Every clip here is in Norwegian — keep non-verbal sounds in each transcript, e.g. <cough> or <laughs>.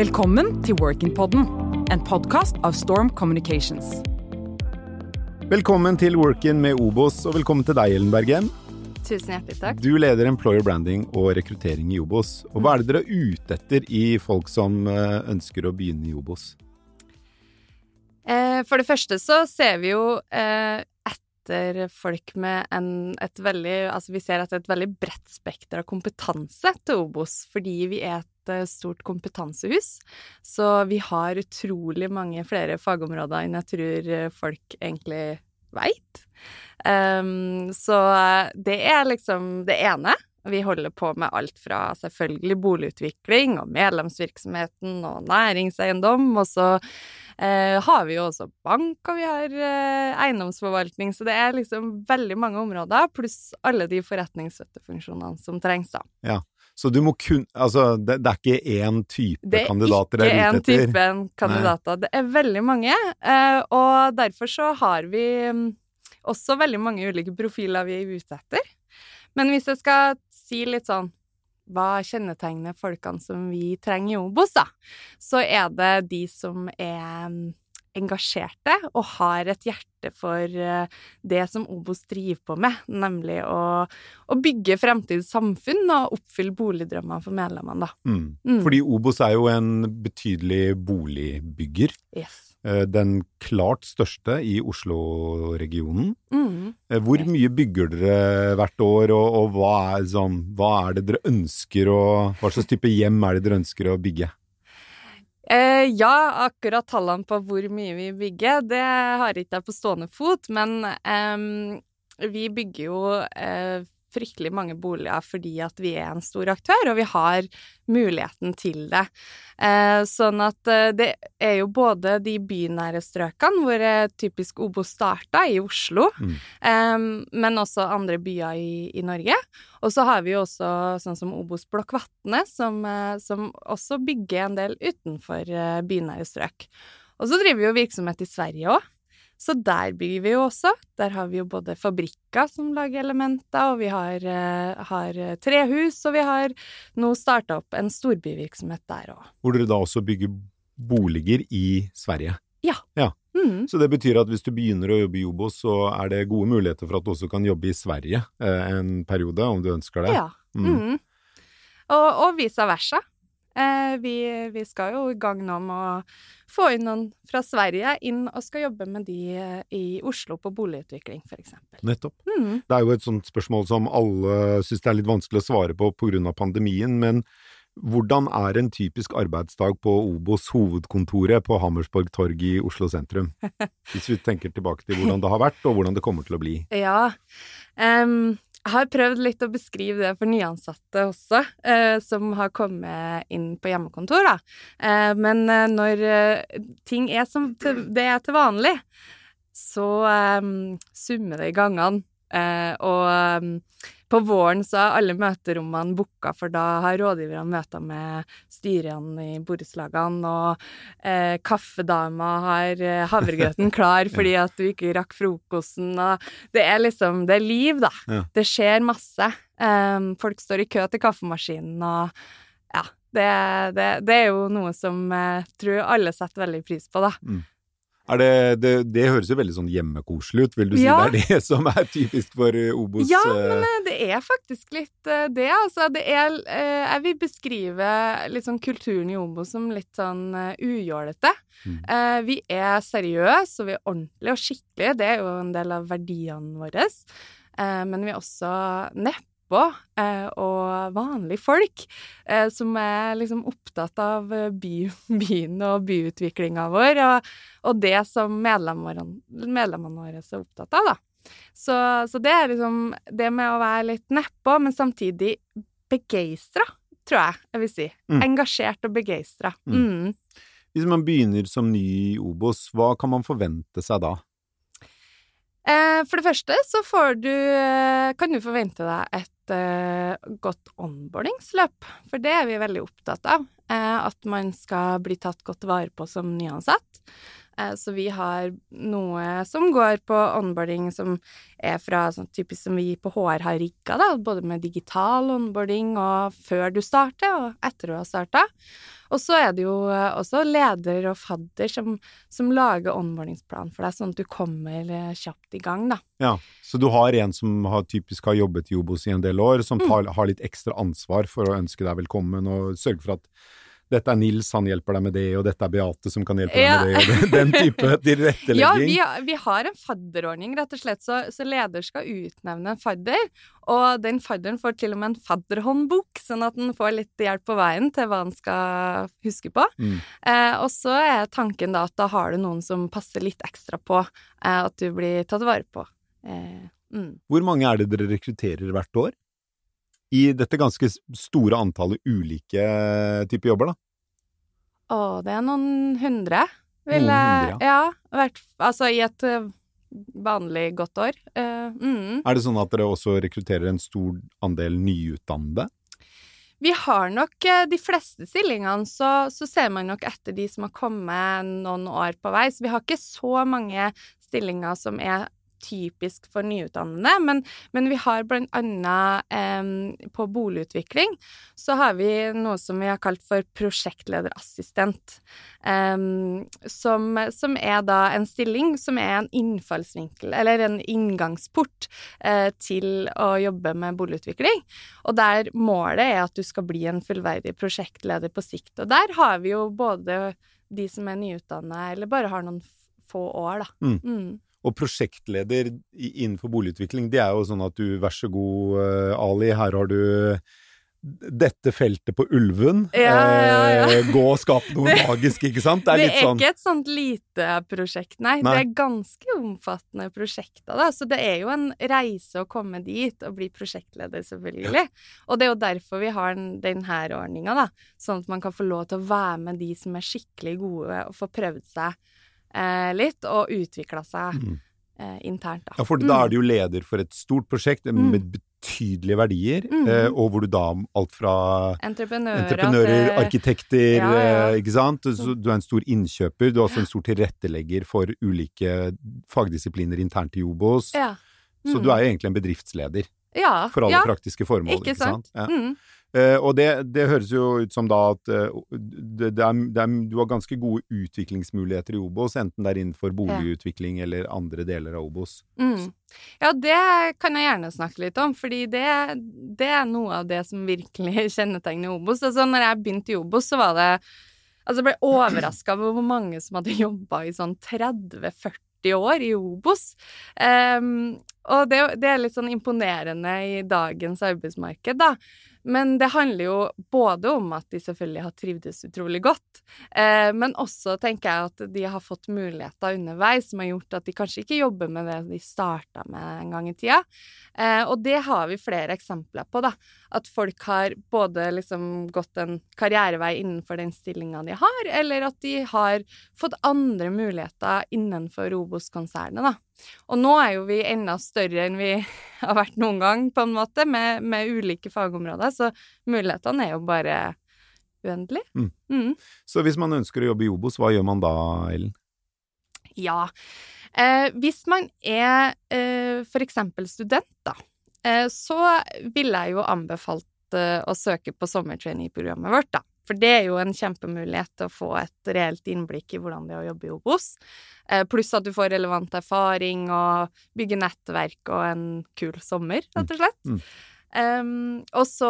Velkommen til Workin-podden, en podkast av Storm Communications. Velkommen til Workin med Obos, og velkommen til deg, Ellen Bergen. Tusen hjertelig takk. Du leder Employer Branding og rekruttering i Obos. Og hva er det dere er ute etter i folk som eh, ønsker å begynne i Obos? Eh, for det første så ser vi jo eh, etter folk med en, et veldig Altså vi ser etter er et veldig bredt spekter av kompetanse til Obos, fordi vi er et stort kompetansehus. Så vi har utrolig mange flere fagområder enn jeg tror eh, folk egentlig veit. Um, så eh, det er liksom det ene. Vi holder på med alt fra selvfølgelig boligutvikling og medlemsvirksomheten og næringseiendom, og så eh, har vi jo også bank, og vi har eh, eiendomsforvaltning, så det er liksom veldig mange områder, pluss alle de forretningsstøttefunksjonene som trengs, da. Ja, så du må kun Altså, det, det er ikke én type kandidater dere er ute etter? Det er ikke én type kandidater, Nei. det er veldig mange, eh, og derfor så har vi mm, også veldig mange ulike profiler vi er ute etter. Men hvis jeg skal si litt sånn hva kjennetegner folkene som vi trenger i Obos, da, så er det de som er mm, engasjerte og har et hjerte for eh, det som Obos driver på med, nemlig å, å bygge fremtidens samfunn og oppfylle boligdrømmer for medlemmene. Mm. Mm. Fordi Obos er jo en betydelig boligbygger. Yes. Eh, den klart største i Oslo-regionen. Mm. Eh, hvor mye bygger dere hvert år, og, og hva, er, sånn, hva, er, det dere ønsker å Hva slags type hjem er det dere ønsker å bygge? Eh, ja, akkurat tallene på hvor mye vi bygger, det har ikke jeg på stående fot, men eh, vi bygger jo eh, fryktelig mange boliger fordi at vi er en stor aktør, og vi har muligheten til det. Eh, sånn at eh, det er jo både de bynære strøkene, hvor typisk Obo starta, i Oslo, mm. eh, men også andre byer i, i Norge. Og så har vi jo også sånn som Obos Blokk Vatne, som, som, også bygger en del utenfor bynære strøk. Og så driver vi jo virksomhet i Sverige òg. Så der bygger vi jo også. Der har vi jo både fabrikker som lager elementer, og vi har, uh, har eh, trehus, og vi har nå starta opp en storbyvirksomhet der òg. Hvor dere da også bygger boliger i Sverige? Ja. ja. Mm. Så det betyr at hvis du begynner å jobbe i Jobo, så er det gode muligheter for at du også kan jobbe i Sverige eh, en periode, om du ønsker det? Ja. Mm. Mm. Og, og vice versa. Eh, vi, vi, skal jo i gang nå med å få inn noen fra Sverige inn og skal jobbe med de eh, i Oslo på boligutvikling, f.eks. Nettopp. Mm. Det er jo et sånt spørsmål som alle syns det er litt vanskelig å svare på pga. pandemien, men hvordan er en typisk arbeidsdag på Obos hovedkontoret på Hammersborg torg i Oslo sentrum? <laughs> Hvis vi tenker tilbake til hvordan det har vært, og hvordan det kommer til å bli. Ja, um, jeg har prøvd litt å beskrive det for nyansatte også, eh, som har kommet inn på hjemmekontor, da. Eh, men eh, når eh, ting er som til, det er til vanlig, så eh, summer det i gangene. Og på våren så er alle møterommene booka, for da har rådgiverne møter med styrene i borettslagene, og eh, kaffedama har eh, havregrøten <laughs> klar fordi at du ikke rakk frokosten, og det er liksom Det er liv, da. Ja. Det skjer masse. Um, folk står i kø til kaffemaskinen, og ja. Det, det, det er jo noe som jeg tror alle setter veldig pris på, da. Mm. Det, det, det, høres jo veldig sånn hjemmekoselig ut, vil du si ja. det er det <laughs> som er typisk for eh, Obos? Ja, men eh, det er faktisk litt eh, det, altså. Det er Jeg vil beskrive sånn kulturen i Obos som litt sånn ujålete. Mm. Vi er seriøse, og vi er ordentlige og skikkelige. Det er jo en del av verdiene våre. Men vi er også neppe eh, og vanlige folk eh, som er liksom opptatt av eh, by, <laughs> byen og byutviklinga vår, og, og, det som medlemmene våre er opptatt av, da. Så, så, det er liksom det med å være litt nedpå, men samtidig begeistra, tror jeg jeg vil si. Mm. Engasjert og begeistra. Mm. Mm. Hvis man begynner som ny i Obos, hva kan man forvente seg da? Eh, for det første så får du eh, Kan du forvente deg et eh, godt onboardingsløp, for det er vi veldig opptatt av. At man skal bli tatt godt vare på som nyansatt. Eh, så vi har noe som går på onboarding som er fra sånn typisk som vi på HR har rigga, da, både med digital onboarding og før du starter, og etter du har starta. Og så er det jo eh, også leder og fadder som, som lager onboardingsplan for deg, sånn at du kommer eh, kjapt i gang, da. Ja, så du har en som har, typisk har jobbet i Obos i en del år, som tar, mm. har litt ekstra ansvar for å ønske deg velkommen og sørge for at dette er Nils, han hjelper deg med det, og dette er Beate som kan hjelpe ja. deg med det, og den type <laughs> tilrettelegging. Ja, vi har, vi har, en fadderordning, rett og slett, så, så, leder skal utnevne en fadder. Og den fadderen får til og med en fadderhåndbok, sånn at han får litt hjelp på veien til hva han skal huske på. Mm. Eh, og så er tanken da at da har du noen som passer litt ekstra på eh, at du blir tatt vare på. Eh, mm. Hvor mange er det dere rekrutterer hvert år? I dette ganske store antallet ulike typer jobber, da? Å, det er noen hundre, vil jeg Noen hundre, ja. Vært, altså i et uh, vanlig godt år. Uh, mm. Er det sånn at dere også rekrutterer en stor andel nyutdannede? Vi har nok de fleste stillingene, så, så, ser man nok etter de som har kommet noen år på vei. Så vi har ikke så mange stillinger som er typisk for nyutdannede, men, men vi har blant annet eh, på boligutvikling så har vi noe som vi har kalt for prosjektlederassistent. Eh, som, som, er da en stilling som er en innfallsvinkel, eller en inngangsport, eh, til å jobbe med boligutvikling. Og der målet er at du skal bli en fullverdig prosjektleder på sikt. Og der har vi jo både de som er nyutdanna, eller bare har noen få år, da. Mm. Mm. Og prosjektleder innenfor boligutvikling, det er jo sånn at du, vær så god, eh, Ali, her har du dette feltet på Ulven. Ja, ja, ja. Eh, gå og skap noe <laughs> magisk, ikke sant? Det er, det er sånn... ikke et sånt lite prosjekt, nei. nei. Det er ganske omfattende prosjekter, da. Så det er jo en reise å komme dit og bli prosjektleder, selvfølgelig. Og det er jo derfor vi har denne ordninga, da. Sånn at man kan få lov til å være med de som er skikkelig gode, og få prøvd seg eh, litt, og utvikla seg mm. eh, internt. Da. Ja, for da er du jo leder for et stort prosjekt mm. med betydelige verdier, mm. eh, og hvor du da alt fra entreprenører, entreprenører arkitekter, ja, ja. Eh, ikke sant. Så du er en stor innkjøper, du er også en stor tilrettelegger for ulike fagdisipliner internt i Obos. Så du mm. er jo egentlig en bedriftsleder. For alle praktiske formål. Ikke sant. Ikke sant? Mm. Uh, og det, det, høres jo ut som da at uh, det, det er, er, du har ganske gode utviklingsmuligheter i Obos, enten det er innenfor boligutvikling ja. eller andre deler av Obos. Mm. Ja, det kan jeg gjerne snakke litt om, fordi det, det er noe av det som virkelig <laughs> kjennetegner Obos. Altså, når jeg begynte i Obos, så var det Altså, jeg ble overraska over hvor mange som hadde jobba i sånn 30-40 år i Obos. Um, og det, det, er litt sånn imponerende i dagens arbeidsmarked, da. Men det handler jo både om at de selvfølgelig har trivdes utrolig godt, eh, men også tenker jeg at de har fått muligheter underveis som har gjort at de kanskje ikke jobber med det de starta med en gang i tida. Eh, og det har vi flere eksempler på, da. At folk har både liksom gått en karrierevei innenfor den stillinga de har, eller at de har fått andre muligheter innenfor Obos-konsernet, da. Og nå er jo vi enda større enn vi <laughs> har vært noen gang, på en måte, med, med ulike fagområder, så mulighetene er jo bare uendelige. Mm. Mm. Så hvis man ønsker å jobbe i Obos, hva gjør man da, Ellen? Ja, eh, hvis man er eh, for eksempel student, da, så ville jeg jo anbefalt eh, å søke på sommertrainee-programmet vårt, da. For det er jo en kjempemulighet til å få et reelt innblikk i hvordan det er å jobbe i Obos. Eh, pluss at du får relevant erfaring og bygger nettverk og en kul sommer, rett og slett. Mm. Um, og, så,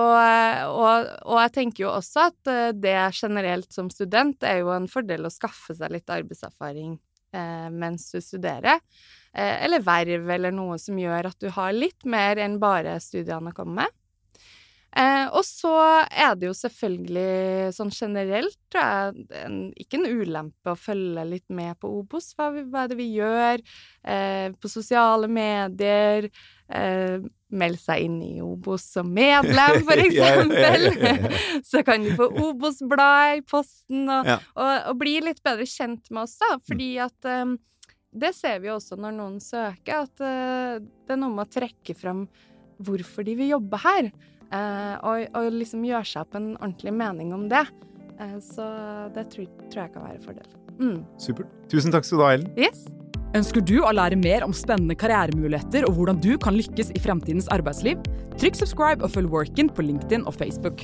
og, og, jeg tenker jo også at eh, det generelt som student er jo en fordel å skaffe seg litt arbeidserfaring eh, mens du studerer. Eh, eller verv, eller noe som gjør at du har litt mer enn bare studiene å komme med. Eh, og så er det jo selvfølgelig sånn generelt, tror jeg, en, ikke en ulempe å følge litt med på Obos. Hva, hva er det vi gjør? Eh, på sosiale medier. Eh, meld seg inn i Obos som medlem, for <laughs> eksempel. <laughs> så kan du få Obos-blad i posten, og, ja. og, og, bli litt bedre kjent med oss, da. Fordi at um, det ser vi også når noen søker, at uh, det er noe med å trekke fram hvorfor de vil jobbe her. Eh, og, og, liksom gjøre seg opp en ordentlig mening om det. Eh, så det tror, tror, jeg kan være en fordel. Mm. Supert. Tusen takk skal du ha, Ellen. Yes. Ønsker du å lære mer om spennende karrieremuligheter og hvordan du kan lykkes i fremtidens arbeidsliv? Trykk subscribe og følg Workin på LinkedIn og Facebook.